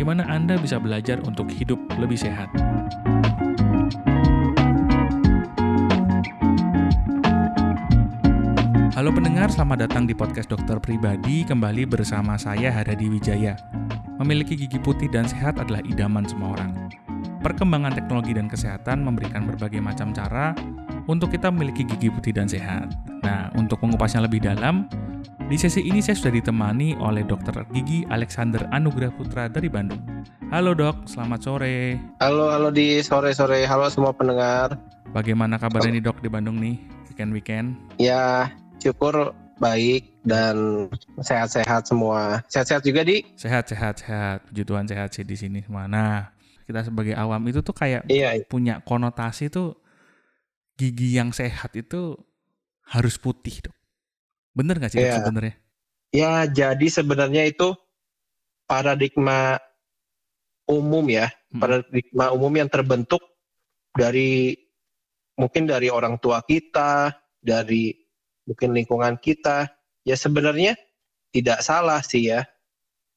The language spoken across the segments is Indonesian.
di mana Anda bisa belajar untuk hidup lebih sehat. Halo pendengar, selamat datang di podcast Dokter Pribadi kembali bersama saya Haradi Wijaya. Memiliki gigi putih dan sehat adalah idaman semua orang. Perkembangan teknologi dan kesehatan memberikan berbagai macam cara untuk kita memiliki gigi putih dan sehat. Nah, untuk mengupasnya lebih dalam, di sesi ini saya sudah ditemani oleh Dokter Gigi Alexander Anugrah Putra dari Bandung. Halo dok, selamat sore. Halo, halo di sore-sore. Halo semua pendengar. Bagaimana kabarnya nih dok di Bandung nih, weekend-weekend? Ya, syukur baik dan sehat-sehat semua. Sehat-sehat juga di? Sehat, sehat, sehat. Puji Tuhan sehat sih di sini semua. Nah, kita sebagai awam itu tuh kayak Iya, punya konotasi tuh gigi yang sehat itu harus putih dok. Bener nggak sih Iya. sebenarnya? ya jadi sebenarnya itu paradigma umum ya, Hmm. paradigma umum yang terbentuk dari mungkin dari orang tua kita, dari mungkin lingkungan kita. Ya sebenarnya tidak salah sih ya.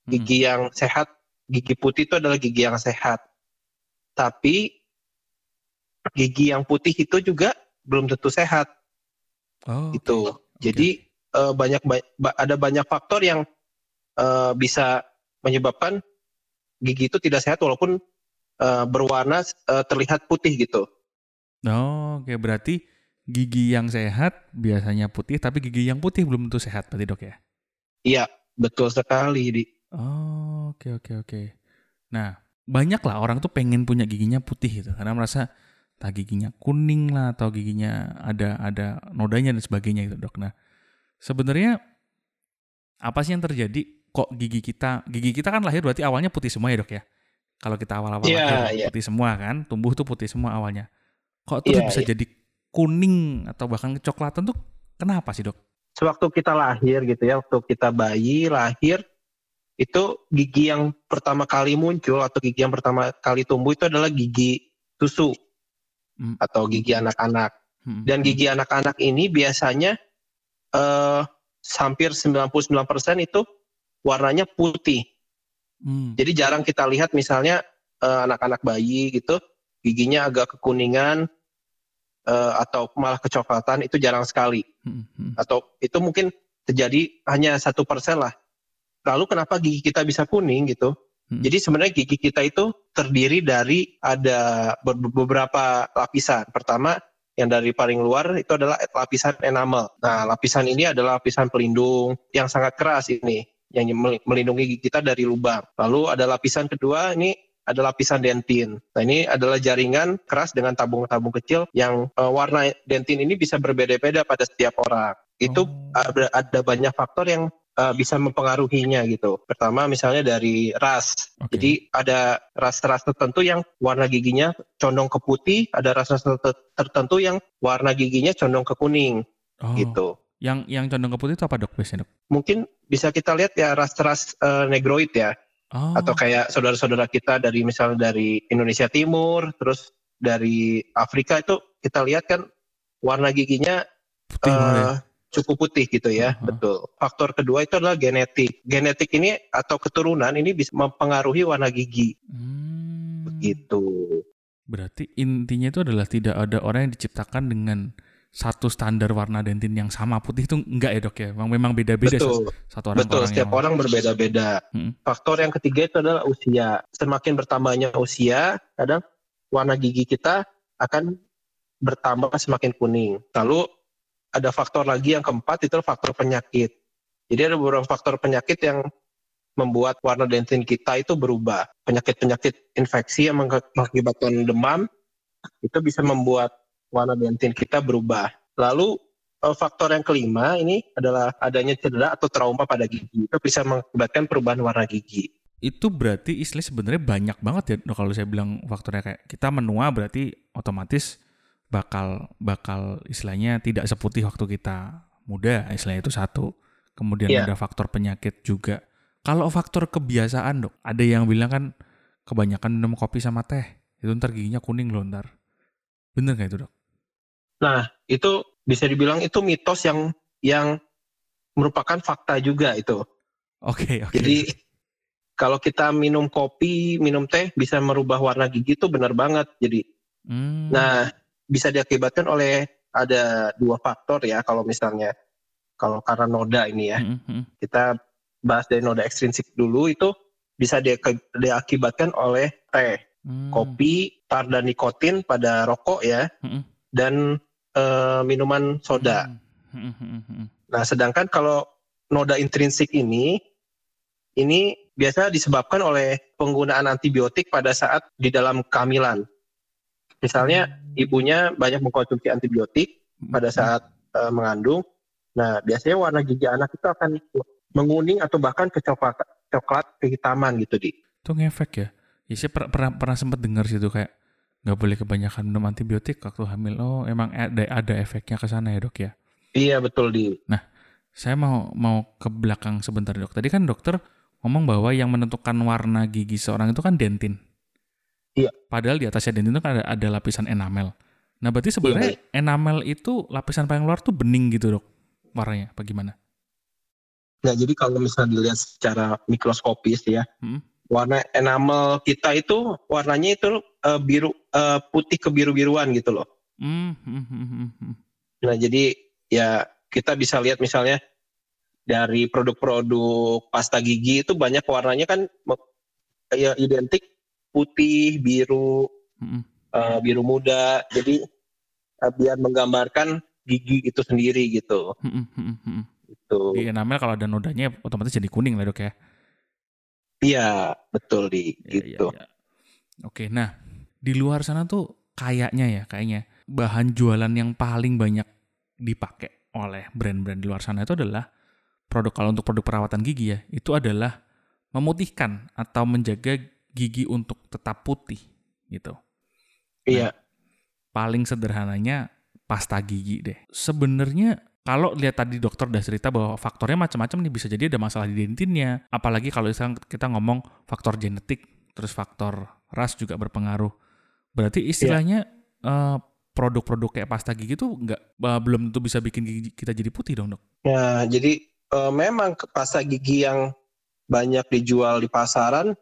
Hmm. Gigi yang sehat, gigi putih itu adalah gigi yang sehat. Tapi gigi yang putih itu juga belum tentu sehat Oh, itu. oke. Jadi eh, banyak ba- ada banyak faktor yang eh, bisa menyebabkan gigi itu tidak sehat walaupun eh, berwarna eh, terlihat putih gitu. Oh, oke berarti gigi yang sehat biasanya putih, tapi gigi yang putih belum tentu sehat berarti dok ya? Iya, betul sekali. Di. Oh, oke oke oke. Nah, banyak lah orang tuh pengen punya giginya putih gitu, karena merasa entah giginya kuning lah atau giginya ada ada nodanya dan sebagainya gitu dok. Nah, sebenarnya apa sih yang terjadi? Kok gigi kita gigi kita kan lahir berarti awalnya putih semua ya dok ya? Kalau kita awal-awal Iya, lahir iya. putih semua kan, tumbuh tuh putih semua awalnya. Kok terus Iya, bisa iya. jadi kuning atau bahkan kecoklatan tuh kenapa sih dok? Sewaktu kita lahir gitu ya, waktu kita bayi lahir itu gigi yang pertama kali muncul atau gigi yang pertama kali tumbuh itu adalah gigi susu Hmm. atau gigi anak-anak. Hmm. Dan gigi anak-anak ini biasanya eh hampir 99% itu warnanya putih. Hmm. Jadi jarang kita lihat misalnya eh, anak-anak bayi gitu giginya agak kekuningan eh, atau malah kecoklatan itu jarang sekali. Hmm. Hmm. Atau itu mungkin terjadi hanya satu persen lah. Lalu kenapa gigi kita bisa kuning gitu? Hmm. Jadi sebenarnya gigi kita itu terdiri dari ada be- beberapa lapisan. Pertama yang dari paling luar itu adalah lapisan enamel. Nah, lapisan ini adalah lapisan pelindung yang sangat keras ini yang mel- melindungi gigi kita dari lubang. Lalu ada lapisan kedua ini ada lapisan dentin. Nah, ini adalah jaringan keras dengan tabung-tabung kecil yang eh, warna dentin ini bisa berbeda-beda pada setiap orang. Itu Oh. ada, ada banyak faktor yang eh, bisa mempengaruhinya gitu. Pertama misalnya dari ras. Oke. Jadi ada ras-ras tertentu yang warna giginya condong ke putih, ada ras-ras ter- tertentu yang warna giginya condong ke kuning Oh. gitu. Yang yang condong ke putih itu apa dok biasanya dok? Mungkin bisa kita lihat ya ras-ras eh, negroid ya Oh. atau kayak saudara-saudara kita dari misalnya dari Indonesia Timur, terus dari Afrika itu kita lihat kan warna giginya putih ya? Cukup putih gitu ya, Aha. betul. Faktor kedua itu adalah genetik. Genetik ini atau keturunan ini bisa mempengaruhi warna gigi, Hmm. begitu. Berarti intinya itu adalah tidak ada orang yang diciptakan dengan satu standar warna dentin yang sama putih itu enggak ya dok ya? Memang memang beda-beda Betul, satu, orang betul. orang Setiap yang- orang berbeda-beda. Hmm. Faktor yang ketiga itu adalah usia. Semakin bertambahnya usia, kadang warna gigi kita akan bertambah semakin kuning. Lalu ada faktor lagi yang keempat itu faktor penyakit. Jadi ada beberapa faktor penyakit yang membuat warna dentin kita itu berubah. Penyakit-penyakit infeksi yang meng- mengakibatkan demam itu bisa membuat warna dentin kita berubah. Lalu eh, faktor yang kelima ini adalah adanya cedera atau trauma pada gigi. Itu bisa mengakibatkan perubahan warna gigi. itu berarti istilah sebenarnya banyak banget ya kalau saya bilang faktornya kayak kita menua berarti otomatis bakal bakal istilahnya tidak seputih waktu kita muda istilahnya itu satu. Kemudian Iya. ada faktor penyakit juga. Kalau faktor kebiasaan dok ada yang bilang kan kebanyakan minum kopi sama teh. Itu ntar giginya kuning loh ntar. Bener nggak itu dok? Nah, itu bisa dibilang itu mitos yang yang merupakan fakta juga itu. oke oke. Jadi kalau kita minum kopi, minum teh bisa merubah warna gigi itu benar banget. Jadi Hmm, nah bisa diakibatkan oleh ada dua faktor ya kalau misalnya kalau karena noda ini ya. mm, mm, Kita bahas dari noda ekstrinsik dulu itu bisa diak- diakibatkan oleh teh, mm, kopi, tar dan nikotin pada rokok ya mm, mm, dan eh, minuman soda. mm, mm, mm, mm. Nah, sedangkan kalau noda intrinsik ini, ini biasa disebabkan oleh penggunaan antibiotik pada saat di dalam kehamilan. Misalnya, ibunya banyak mengkonsumsi antibiotik pada saat eh, mengandung. Nah, biasanya warna gigi anak itu akan menguning atau bahkan ke coklat, coklat kehitaman gitu di. itu ngefek ya ya saya pernah pernah, pernah sempat dengar situ kayak nggak boleh kebanyakan minum antibiotik waktu hamil oh emang ada ada efeknya ke sana ya dok ya Iya betul di. saya mau mau ke belakang sebentar dok tadi kan dokter ngomong bahwa yang menentukan warna gigi seorang itu kan dentin Iya. padahal di atasnya dentin itu kan ada, ada lapisan enamel nah berarti sebenarnya enamel itu lapisan paling luar tuh bening gitu dok warnanya bagaimana Nah, jadi kalau misalnya dilihat secara mikroskopis ya, Hmm. warna enamel kita itu warnanya itu eh, biru eh, putih kebiru-biruan gitu loh. Hmm, hmm, hmm, hmm. Nah, jadi ya kita bisa lihat misalnya dari produk-produk pasta gigi itu banyak warnanya kan ya identik putih, biru, Hmm, eh, biru muda. Jadi eh, biar menggambarkan gigi itu sendiri gitu. hmm, hmm, hmm, hmm. Gitu. di enamel kalau ada nodanya otomatis jadi kuning lah dok ya Iya, betul di Iya, gitu. iya, iya. Oke, nah di luar sana tuh kayaknya ya, kayaknya bahan jualan yang paling banyak dipakai oleh brand-brand di luar sana itu adalah produk kalau untuk produk perawatan gigi ya, itu adalah memutihkan atau menjaga gigi untuk tetap putih gitu. Iya. Paling sederhananya pasta gigi deh. Sebenarnya kalau lihat tadi dokter udah cerita bahwa faktornya macam-macam nih bisa jadi ada masalah di dentinnya. Apalagi kalau misalnya kita ngomong faktor genetik, terus faktor ras juga berpengaruh. Berarti istilahnya eh, produk-produk kayak pasta gigi tuh nggak eh, belum tentu bisa bikin gigi kita jadi putih dong dok. Nah, jadi eh, memang pasta gigi yang banyak dijual di pasaran,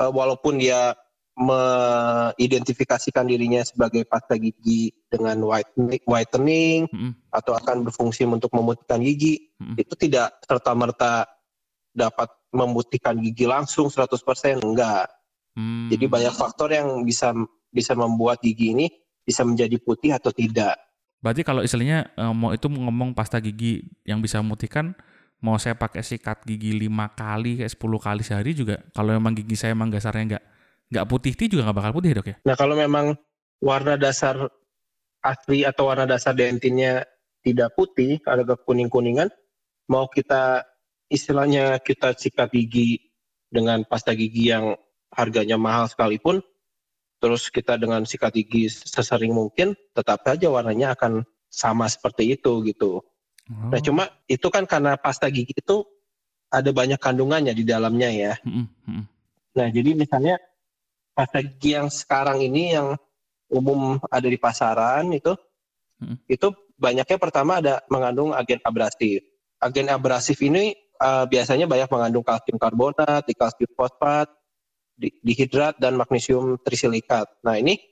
eh, walaupun dia mengidentifikasikan dirinya sebagai pasta gigi dengan whitening, whitening Mm-mm, atau akan berfungsi untuk memutihkan gigi, mm-mm. itu tidak serta merta dapat memutihkan gigi langsung 100% enggak. Hmm. Jadi banyak faktor yang bisa bisa membuat gigi ini bisa menjadi putih atau tidak. Berarti kalau istilahnya eh, mau itu ngomong pasta gigi yang bisa memutihkan, mau saya pakai sikat gigi lima kali, kayak 10 kali sehari juga, kalau memang gigi saya emang dasarnya nggak nggak putih, itu juga nggak bakal putih dok ya? Nah kalau memang warna dasar asli atau warna dasar dentinnya tidak putih, ada kekuning-kuningan, mau kita istilahnya kita sikat gigi dengan pasta gigi yang harganya mahal sekalipun, terus kita dengan sikat gigi sesering mungkin, tetap saja warnanya akan sama seperti itu gitu. Oh. Nah cuma itu kan karena pasta gigi itu ada banyak kandungannya di dalamnya ya. Mm-mm. Nah, jadi misalnya pasta gigi yang sekarang ini yang umum ada di pasaran itu, Hmm. itu banyaknya pertama ada mengandung agen abrasif. Agen abrasif ini eh, biasanya banyak mengandung kalsium karbonat, dikalsium fosfat, di- dihidrat dan magnesium trisilikat. Nah, ini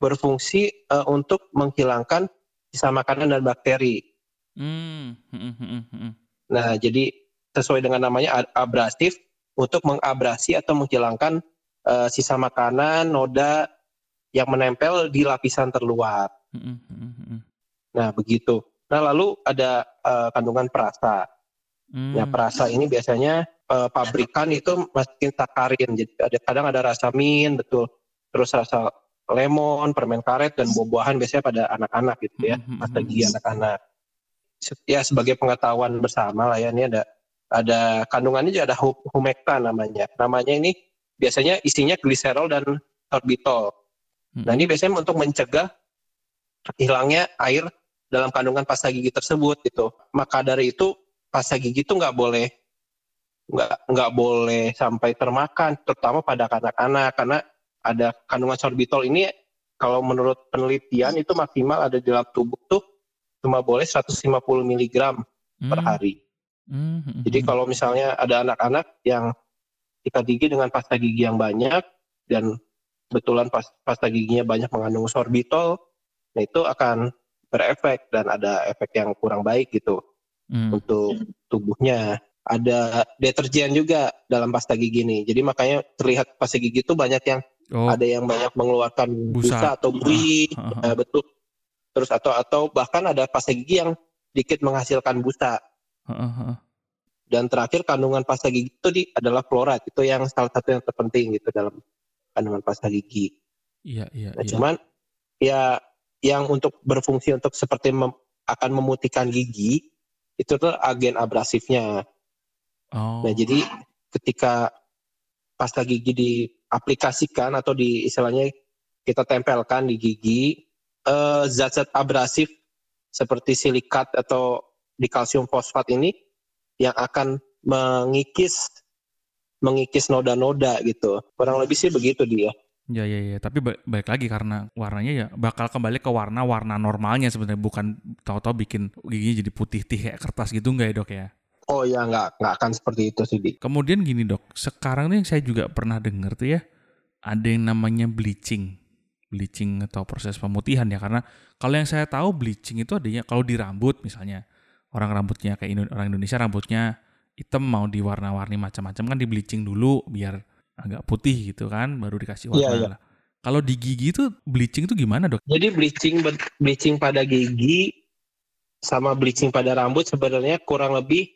berfungsi eh, untuk menghilangkan sisa makanan dan bakteri. Mm, mm-mm, mm-mm, mm-mm. Nah, jadi sesuai dengan namanya abrasif untuk mengabrasi atau menghilangkan eh, sisa makanan, noda yang menempel di lapisan terluar. Mm-mm, mm-mm. Nah, begitu. Nah, lalu ada eh, kandungan perasa. Mm. Ya, perasa ini biasanya eh, pabrikan itu masukin sakarin. Jadi ada kadang ada rasa mint, betul. Terus rasa lemon, permen karet dan buah-buahan biasanya pada anak-anak gitu ya. Gigi anak-anak. Ya sebagai pengetahuan bersama lah ya ini ada ada kandungannya juga ada hu- humectan namanya. Namanya ini biasanya isinya gliserol dan sorbitol. Hmm. Nah ini biasanya untuk mencegah hilangnya air dalam kandungan pasta gigi tersebut gitu. Maka dari itu pasta gigi itu nggak boleh nggak nggak boleh sampai termakan, terutama pada anak-anak karena ada kandungan sorbitol ini kalau menurut penelitian itu maksimal ada di dalam tubuh tuh cuma boleh 150 mg per Hmm. hari. Hmm, hmm, Jadi hmm. kalau misalnya ada anak-anak yang sikat gigi dengan pasta gigi yang banyak dan betulan pas- pasta giginya banyak mengandung sorbitol, nah itu akan berefek dan ada efek yang kurang baik gitu Hmm. untuk tubuhnya. Ada deterjen juga dalam pasta gigi nih. Jadi makanya terlihat pasta gigi itu banyak yang Oh, ada yang banyak mengeluarkan Busa. busa, atau bui, heeh. eh, betul. Terus atau atau bahkan ada pasta gigi yang dikit menghasilkan busa. Heeh. dan terakhir kandungan pasta gigi itu di, adalah fluoride itu yang salah satu yang terpenting gitu dalam kandungan pasta gigi. Iya, iya, Nah, iya. cuman ya yang untuk berfungsi untuk seperti mem- akan memutihkan gigi itu tuh agen abrasifnya. Oh. Nah jadi ketika pasta gigi diaplikasikan atau di istilahnya kita tempelkan di gigi eh, zat-zat abrasif seperti silikat atau di kalsium fosfat ini yang akan mengikis mengikis noda-noda gitu. Kurang lebih sih begitu dia. Ya ya ya, tapi ba- balik lagi karena warnanya ya bakal kembali ke warna warna normalnya sebenarnya bukan tahu-tahu bikin giginya jadi putih tih kayak kertas gitu enggak ya dok ya? Oh ya nggak nggak akan seperti itu sih di. Kemudian gini dok, sekarang nih saya juga pernah dengar tuh ya ada yang namanya bleaching, bleaching atau proses pemutihan ya karena kalau yang saya tahu bleaching itu adanya kalau di rambut misalnya orang rambutnya kayak Indo- orang Indonesia rambutnya hitam mau diwarna-warni macam-macam kan di bleaching dulu biar agak putih gitu kan baru dikasih warna Iya, iya. lah. Kalau di gigi itu bleaching itu gimana dok? Jadi bleaching bleaching pada gigi sama bleaching pada rambut sebenarnya kurang lebih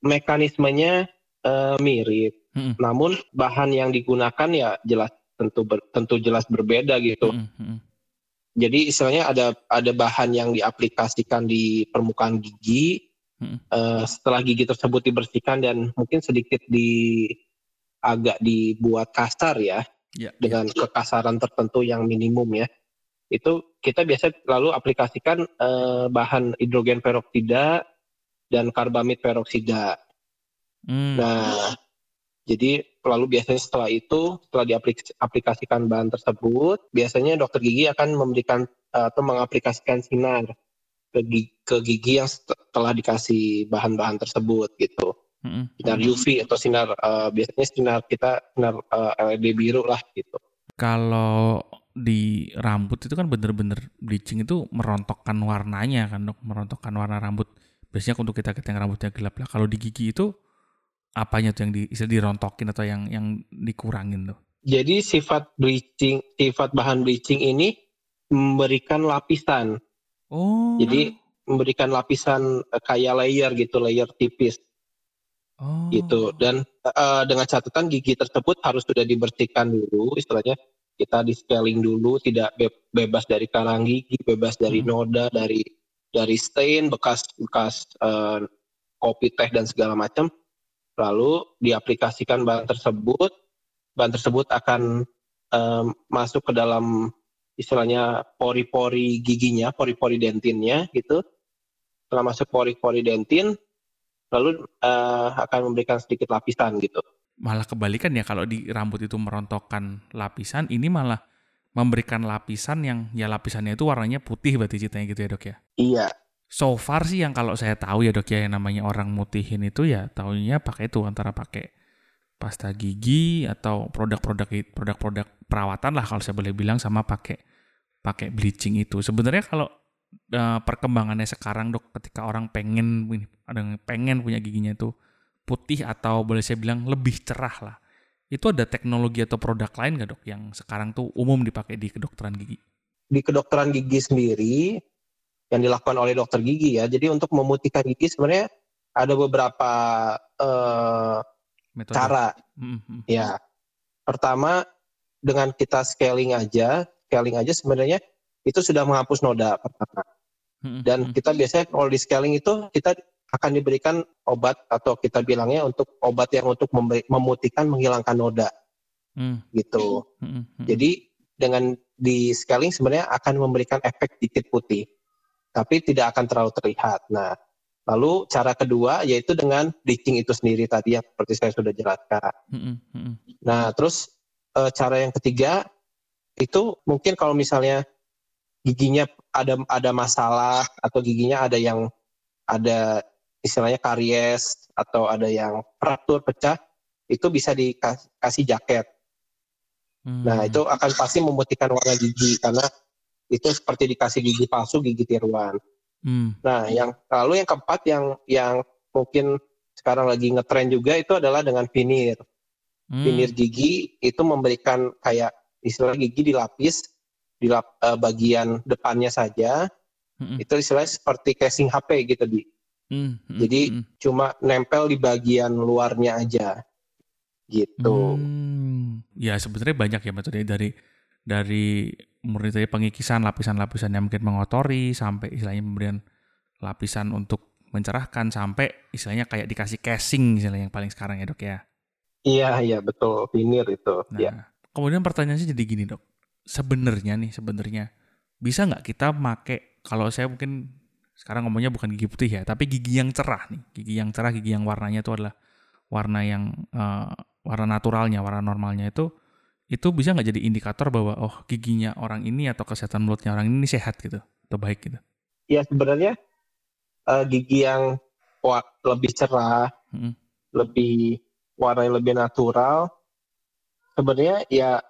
mekanismenya eh, mirip. Mm-mm. Namun bahan yang digunakan ya jelas tentu ber- tentu jelas berbeda gitu. Mm-mm, mm-mm. Jadi istilahnya ada ada bahan yang diaplikasikan di permukaan gigi. Mm-mm. eh, setelah gigi tersebut dibersihkan dan mungkin sedikit di agak dibuat kasar ya Ya, dengan kekasaran tertentu yang minimum ya. Itu kita biasa lalu aplikasikan eh, bahan hidrogen peroksida dan karbamid peroksida. Hmm. Nah, jadi lalu biasanya setelah itu, setelah diaplikasikan bahan tersebut, biasanya dokter gigi akan memberikan eh, atau mengaplikasikan sinar ke gigi, ke gigi yang setelah dikasih bahan-bahan tersebut gitu. Mm-mm. Sinar UV atau sinar eh, biasanya sinar kita sinar eh, LED biru lah gitu. Kalau di rambut itu kan bener-bener bleaching itu merontokkan warnanya kan dok, merontokkan warna rambut. Biasanya untuk kita kita yang rambutnya gelap lah. Kalau di gigi itu apanya tuh yang di, dirontokin atau yang yang dikurangin tuh? Jadi sifat bleaching, sifat bahan bleaching ini memberikan lapisan. Oh. Jadi memberikan lapisan eh, kayak layer gitu, layer tipis. oh. gitu dan eh, dengan catatan gigi tersebut harus sudah dibersihkan dulu istilahnya kita di scaling dulu tidak be- bebas dari karang gigi bebas dari Hmm. noda dari dari stain bekas bekas eh, kopi teh dan segala macam lalu diaplikasikan bahan tersebut bahan tersebut akan em, masuk ke dalam istilahnya pori-pori giginya pori-pori dentinnya gitu setelah masuk pori-pori dentin lalu eh, akan memberikan sedikit lapisan gitu. Malah kebalikan ya kalau di rambut itu merontokkan lapisan, ini malah memberikan lapisan yang ya lapisannya itu warnanya putih berarti ceritanya gitu ya dok ya? Iya, So far sih yang kalau saya tahu ya dok ya yang namanya orang mutihin itu ya tahunya pakai itu antara pakai pasta gigi atau produk-produk produk-produk perawatan lah kalau saya boleh bilang sama pakai pakai bleaching itu. Sebenarnya kalau eh, perkembangannya sekarang dok ketika orang pengen ada pengen punya giginya itu putih atau boleh saya bilang lebih cerah lah. Itu ada teknologi atau produk lain nggak dok yang sekarang tuh umum dipakai di kedokteran gigi? di kedokteran gigi sendiri yang dilakukan oleh dokter gigi ya. Jadi untuk memutihkan gigi sebenarnya ada beberapa Metode. cara Mm, mm, ya. Pertama dengan kita scaling aja, scaling aja sebenarnya itu sudah menghapus noda pertama. Dan kita biasanya kalau di scaling itu kita akan diberikan obat atau kita bilangnya untuk obat yang untuk memutihkan menghilangkan noda hmm. gitu. Hmm, hmm. Jadi dengan di scaling sebenarnya akan memberikan efek dikit putih, tapi tidak akan terlalu terlihat. Nah, lalu cara kedua yaitu dengan bleaching itu sendiri tadi yang seperti saya sudah jelaskan. Hmm. Nah, terus e, cara yang ketiga itu mungkin kalau misalnya giginya ada ada masalah atau giginya ada yang ada istilahnya karies atau ada yang fraktur pecah itu bisa dikasih jaket. Hmm. Nah itu akan pasti memutihkan warna gigi karena itu seperti dikasih gigi palsu, gigi tiruan. Hmm. Nah yang lalu yang keempat yang yang mungkin sekarang lagi ngetren juga itu adalah dengan vinir. Hmm. Vinir gigi itu memberikan kayak istilah gigi dilapis di lap, uh, bagian depannya saja. Hmm. Itu istilahnya seperti casing HP gitu di Hmm, hmm, Jadi hmm. cuma nempel di bagian luarnya aja, gitu. Hmm, ya sebenarnya banyak ya metode dari dari murni dari pengikisan lapisan-lapisan yang mungkin mengotori sampai istilahnya pemberian lapisan untuk mencerahkan sampai istilahnya kayak dikasih casing istilahnya yang paling sekarang ya dok ya. Iya iya betul vinir itu. Nah, ya. kemudian pertanyaan sih jadi gini dok, sebenarnya nih sebenarnya bisa nggak kita make kalau saya mungkin sekarang ngomongnya bukan gigi putih ya, tapi gigi yang cerah nih. Gigi yang cerah, gigi yang warnanya itu adalah warna yang uh, warna naturalnya, warna normalnya itu itu bisa nggak jadi indikator bahwa oh giginya orang ini atau kesehatan mulutnya orang ini sehat gitu atau baik gitu? Ya sebenarnya uh, gigi yang lebih cerah, hmm. lebih warna yang lebih natural, sebenarnya ya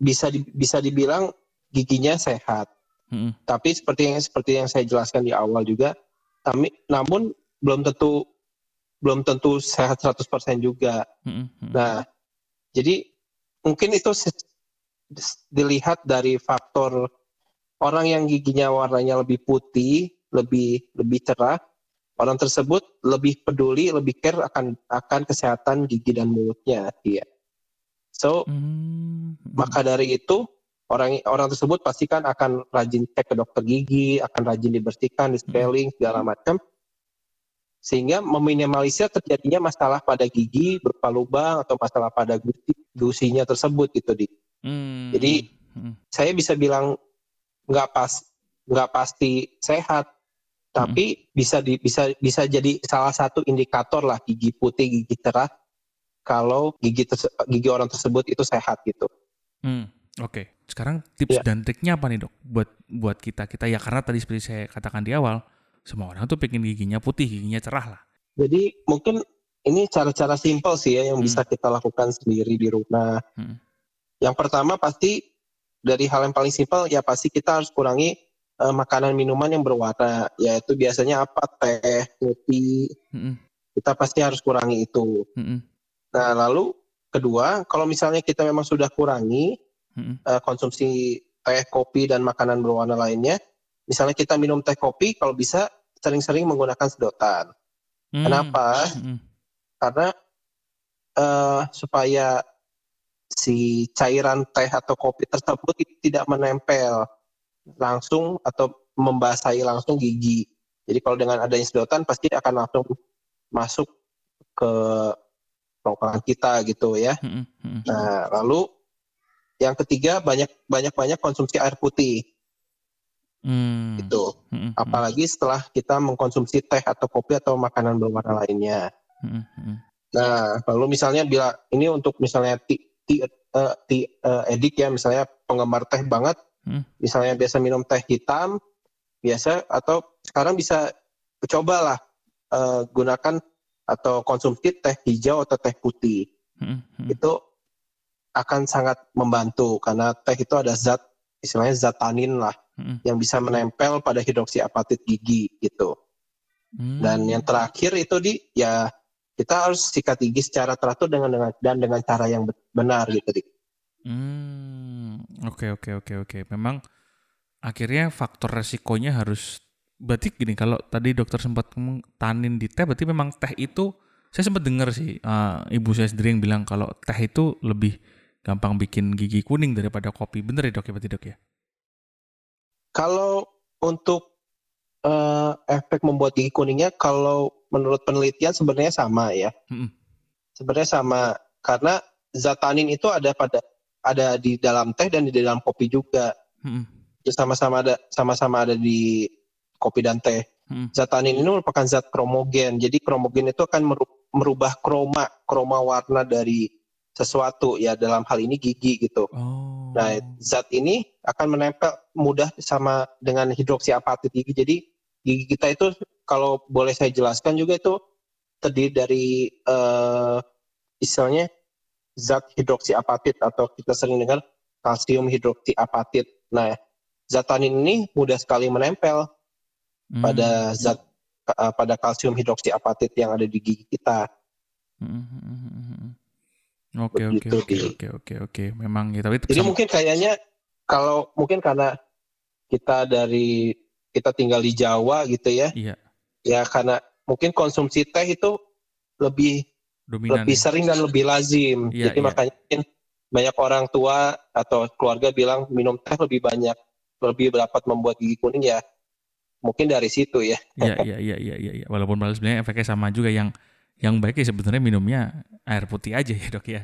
bisa di, bisa dibilang giginya sehat. Hmm. Tapi seperti yang seperti yang saya jelaskan di awal juga, tapi namun belum tentu belum tentu sehat 100% juga. Hmm. Nah, jadi mungkin itu dilihat dari faktor orang yang giginya warnanya lebih putih, lebih lebih cerah, orang tersebut lebih peduli, lebih care akan akan kesehatan gigi dan mulutnya dia. So, hmm. maka dari itu orang orang tersebut pasti kan akan rajin cek ke dokter gigi, akan rajin dibersihkan, di scaling segala macam, sehingga meminimalisir terjadinya masalah pada gigi berupa lubang atau masalah pada gusi, gusinya tersebut gitu di. Hmm. Jadi hmm. saya bisa bilang nggak pas nggak pasti sehat, tapi hmm. bisa di, bisa bisa jadi salah satu indikator lah gigi putih, gigi cerah kalau gigi gigi orang tersebut itu sehat gitu. Hmm. Oke, sekarang tips ya. dan triknya apa nih dok buat buat kita kita ya karena tadi seperti saya katakan di awal semua orang tuh pengen giginya putih, giginya cerah lah. Jadi mungkin ini cara-cara simpel sih ya yang hmm. bisa kita lakukan sendiri di rumah. Hmm. Yang pertama pasti dari hal yang paling simpel ya pasti kita harus kurangi uh, makanan minuman yang berwarna yaitu biasanya apa teh, kopi. Hmm. Kita pasti harus kurangi itu. Hmm. Nah lalu kedua kalau misalnya kita memang sudah kurangi hmm. uh, konsumsi teh, kopi dan makanan berwarna lainnya. Misalnya kita minum teh kopi, kalau bisa sering-sering menggunakan sedotan. Hmm. Kenapa? Hmm. Karena uh, supaya si cairan teh atau kopi tersebut tidak menempel langsung atau membasahi langsung gigi. Jadi kalau dengan adanya sedotan pasti akan langsung masuk ke rongkongan kita gitu ya. Hmm. Hmm. Nah lalu yang ketiga banyak banyak banyak konsumsi air putih. Hmm. Itu. Hmm, hmm. Apalagi setelah kita mengkonsumsi teh atau kopi atau makanan berwarna lainnya. Hmm. hmm. Nah, lalu misalnya bila ini untuk misalnya ti, ti, uh, ti uh, edik ya misalnya penggemar teh banget, hmm. misalnya biasa minum teh hitam, biasa atau sekarang bisa cobalah uh, gunakan atau konsumsi teh hijau atau teh putih. Hmm. Hmm. Itu akan sangat membantu karena teh itu ada zat istilahnya zat tanin lah hmm. yang bisa menempel pada hidroksi apatit gigi gitu. Hmm. Dan yang terakhir itu di ya kita harus sikat gigi secara teratur dengan dengan dan dengan cara yang benar gitu di. Hmm. Oke oke oke oke. Memang akhirnya faktor resikonya harus berarti gini kalau tadi dokter sempat tanin di teh berarti memang teh itu saya sempat dengar sih uh, ibu saya sendiri yang bilang kalau teh itu lebih gampang bikin gigi kuning daripada kopi. Bener ya dok ya berarti dok ya? Kalau untuk eh, efek membuat gigi kuningnya kalau menurut penelitian sebenarnya sama ya. Mm-mm. Sebenarnya sama karena zat tanin itu ada pada ada di dalam teh dan di dalam kopi juga. Itu sama-sama ada sama-sama ada di kopi dan teh. Mm. Zat tanin ini merupakan zat kromogen. Jadi kromogen itu akan meru- merubah kroma, kroma warna dari sesuatu ya dalam hal ini gigi gitu. Oh. Nah, zat ini akan menempel mudah sama dengan hidroksiapatit gigi. Jadi gigi kita itu kalau boleh saya jelaskan juga itu terdiri dari eh, istilahnya zat hidroksiapatit atau kita sering dengar kalsium hidroksiapatit. Nah, zat tanin ini mudah sekali menempel Mm. pada zat eh, pada kalsium hidroksiapatit yang ada di gigi kita. Oke oke oke oke oke oke. Memang ya, tapi Jadi sama- mungkin kayaknya kalau mungkin karena kita dari kita tinggal di Jawa gitu ya, iya ya karena mungkin konsumsi teh itu lebih dominan. lebih ya. sering dan lebih lazim. Iya, Jadi iya. makanya banyak orang tua atau keluarga bilang minum teh lebih banyak, lebih dapat membuat gigi kuning ya. Mungkin dari situ ya. Iya iya iya iya iya. iya. Walaupun malah sebenarnya efeknya sama juga yang yang baik ya sebenarnya minumnya air putih aja ya dok ya.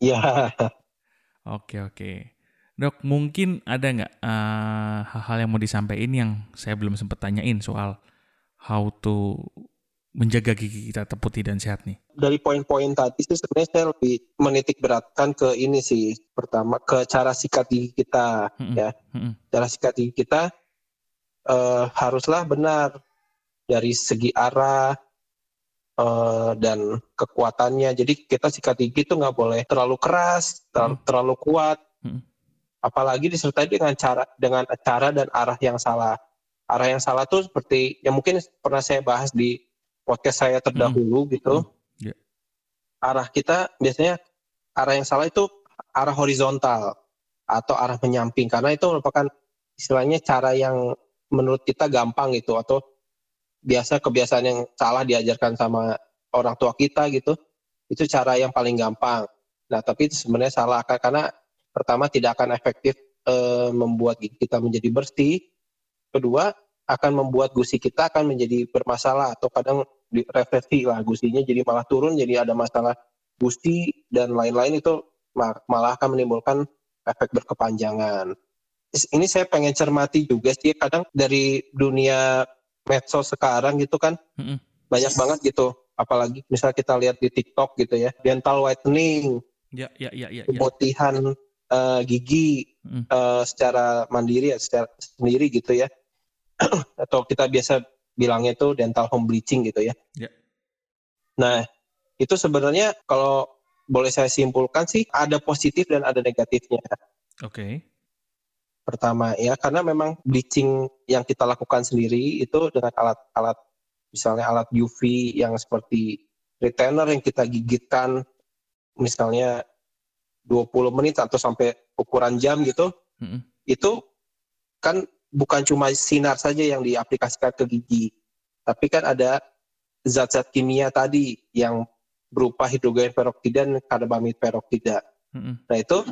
Ya, Oke oke. Dok mungkin ada nggak eh, hal-hal yang mau disampaikan yang saya belum sempat tanyain soal how to menjaga gigi kita tetap putih dan sehat nih. dari poin-poin tadi sih sebenarnya saya lebih menitik beratkan ke ini sih. Pertama ke cara sikat gigi kita Mm-mm. ya. Mm-mm. cara sikat gigi kita eh, haruslah benar dari segi arah eh, dan kekuatannya. Jadi kita sikat gigi itu nggak boleh terlalu keras, terlalu, Hmm. terlalu kuat, Hmm. Apalagi disertai dengan cara dengan cara dan arah yang salah. Arah yang salah tuh seperti yang mungkin pernah saya bahas di podcast saya terdahulu gitu. Hmm. Ya. Arah kita biasanya arah yang salah itu arah horizontal atau arah menyamping karena itu merupakan istilahnya cara yang menurut kita gampang gitu atau biasa kebiasaan yang salah diajarkan sama orang tua kita gitu itu cara yang paling gampang nah tapi itu sebenarnya salah Ka- karena pertama tidak akan efektif eh, membuat gigi kita menjadi bersih kedua akan membuat gusi kita akan menjadi bermasalah atau kadang di reversi lah gusinya jadi malah turun jadi ada masalah gusi dan lain-lain itu ma- malah akan menimbulkan efek berkepanjangan. Ini saya pengen cermati juga sih kadang dari dunia medsos sekarang gitu kan Mm-mm. banyak banget gitu. Apalagi misal kita lihat di TikTok gitu ya, dental whitening, Ya ya ya ya. ya. pemutihan eh, gigi eh, secara mandiri ya, secara sendiri gitu ya. Atau kita biasa bilangnya itu dental home bleaching gitu ya. Ya. Nah, itu sebenarnya kalau boleh saya simpulkan sih ada positif dan ada negatifnya. Oke. Pertama ya, karena memang bleaching yang kita lakukan sendiri itu dengan alat-alat misalnya alat UV yang seperti retainer yang kita gigitkan misalnya 20 menit atau sampai ukuran jam gitu, Mm-mm. itu kan bukan cuma sinar saja yang diaplikasikan ke gigi, tapi kan ada zat-zat kimia tadi yang berupa hidrogen peroksida dan karbamid peroksida. Mm-mm. Nah itu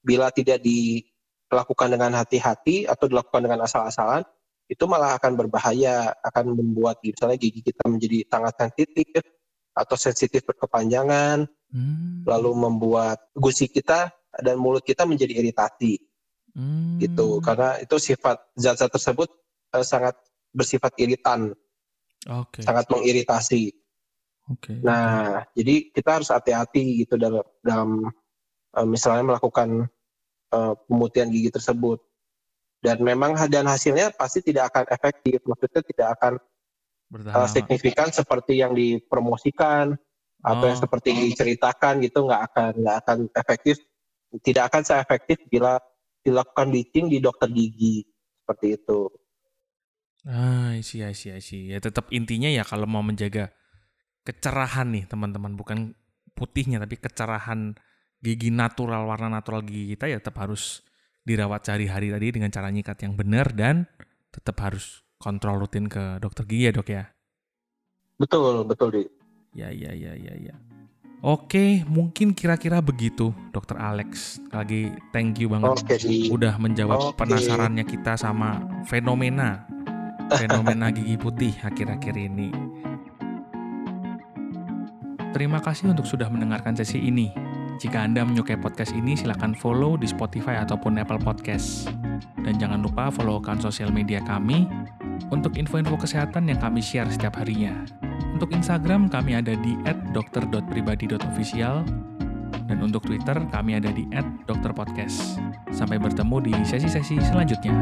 bila tidak dilakukan dengan hati-hati atau dilakukan dengan asal-asalan, itu malah akan berbahaya, akan membuat misalnya gigi kita menjadi sangat sensitif atau sensitif berkepanjangan, Hmm. lalu membuat gusi kita dan mulut kita menjadi iritasi Hmm. gitu. Karena itu sifat zat-zat tersebut eh, sangat bersifat iritan, Oke. sangat mengiritasi. Oke. Nah, jadi kita harus hati-hati gitu dalam dalam eh, misalnya melakukan eh, pemutihan gigi tersebut. Dan memang dan hasilnya pasti tidak akan efektif, maksudnya tidak akan Bertahan signifikan seperti yang dipromosikan atau yang Oh. seperti diceritakan gitu nggak akan nggak akan efektif, tidak akan seefektif bila dilakukan bleaching di dokter gigi seperti itu. Ah, I see, I see, I see. Ya tetap intinya ya kalau mau menjaga kecerahan nih teman-teman, bukan putihnya tapi kecerahan gigi natural, warna natural gigi kita ya tetap harus dirawat sehari-hari tadi dengan cara nyikat yang benar dan tetap harus kontrol rutin ke dokter gigi ya dok ya. Betul, betul di. Ya, ya, ya, ya, ya. Oke, mungkin kira-kira begitu, Dokter Alex. Lagi thank you banget di. udah menjawab Oke. penasarannya kita sama fenomena fenomena gigi putih akhir-akhir ini. Terima kasih untuk sudah mendengarkan sesi ini. Jika Anda menyukai podcast ini, silakan follow di Spotify ataupun Apple Podcast. Dan jangan lupa follow akun sosial media kami untuk info-info kesehatan yang kami share setiap harinya. Untuk Instagram, kami ada di @dokter.pribadi.official dan untuk Twitter, kami ada di @dokterpodcast. Sampai bertemu di sesi-sesi selanjutnya.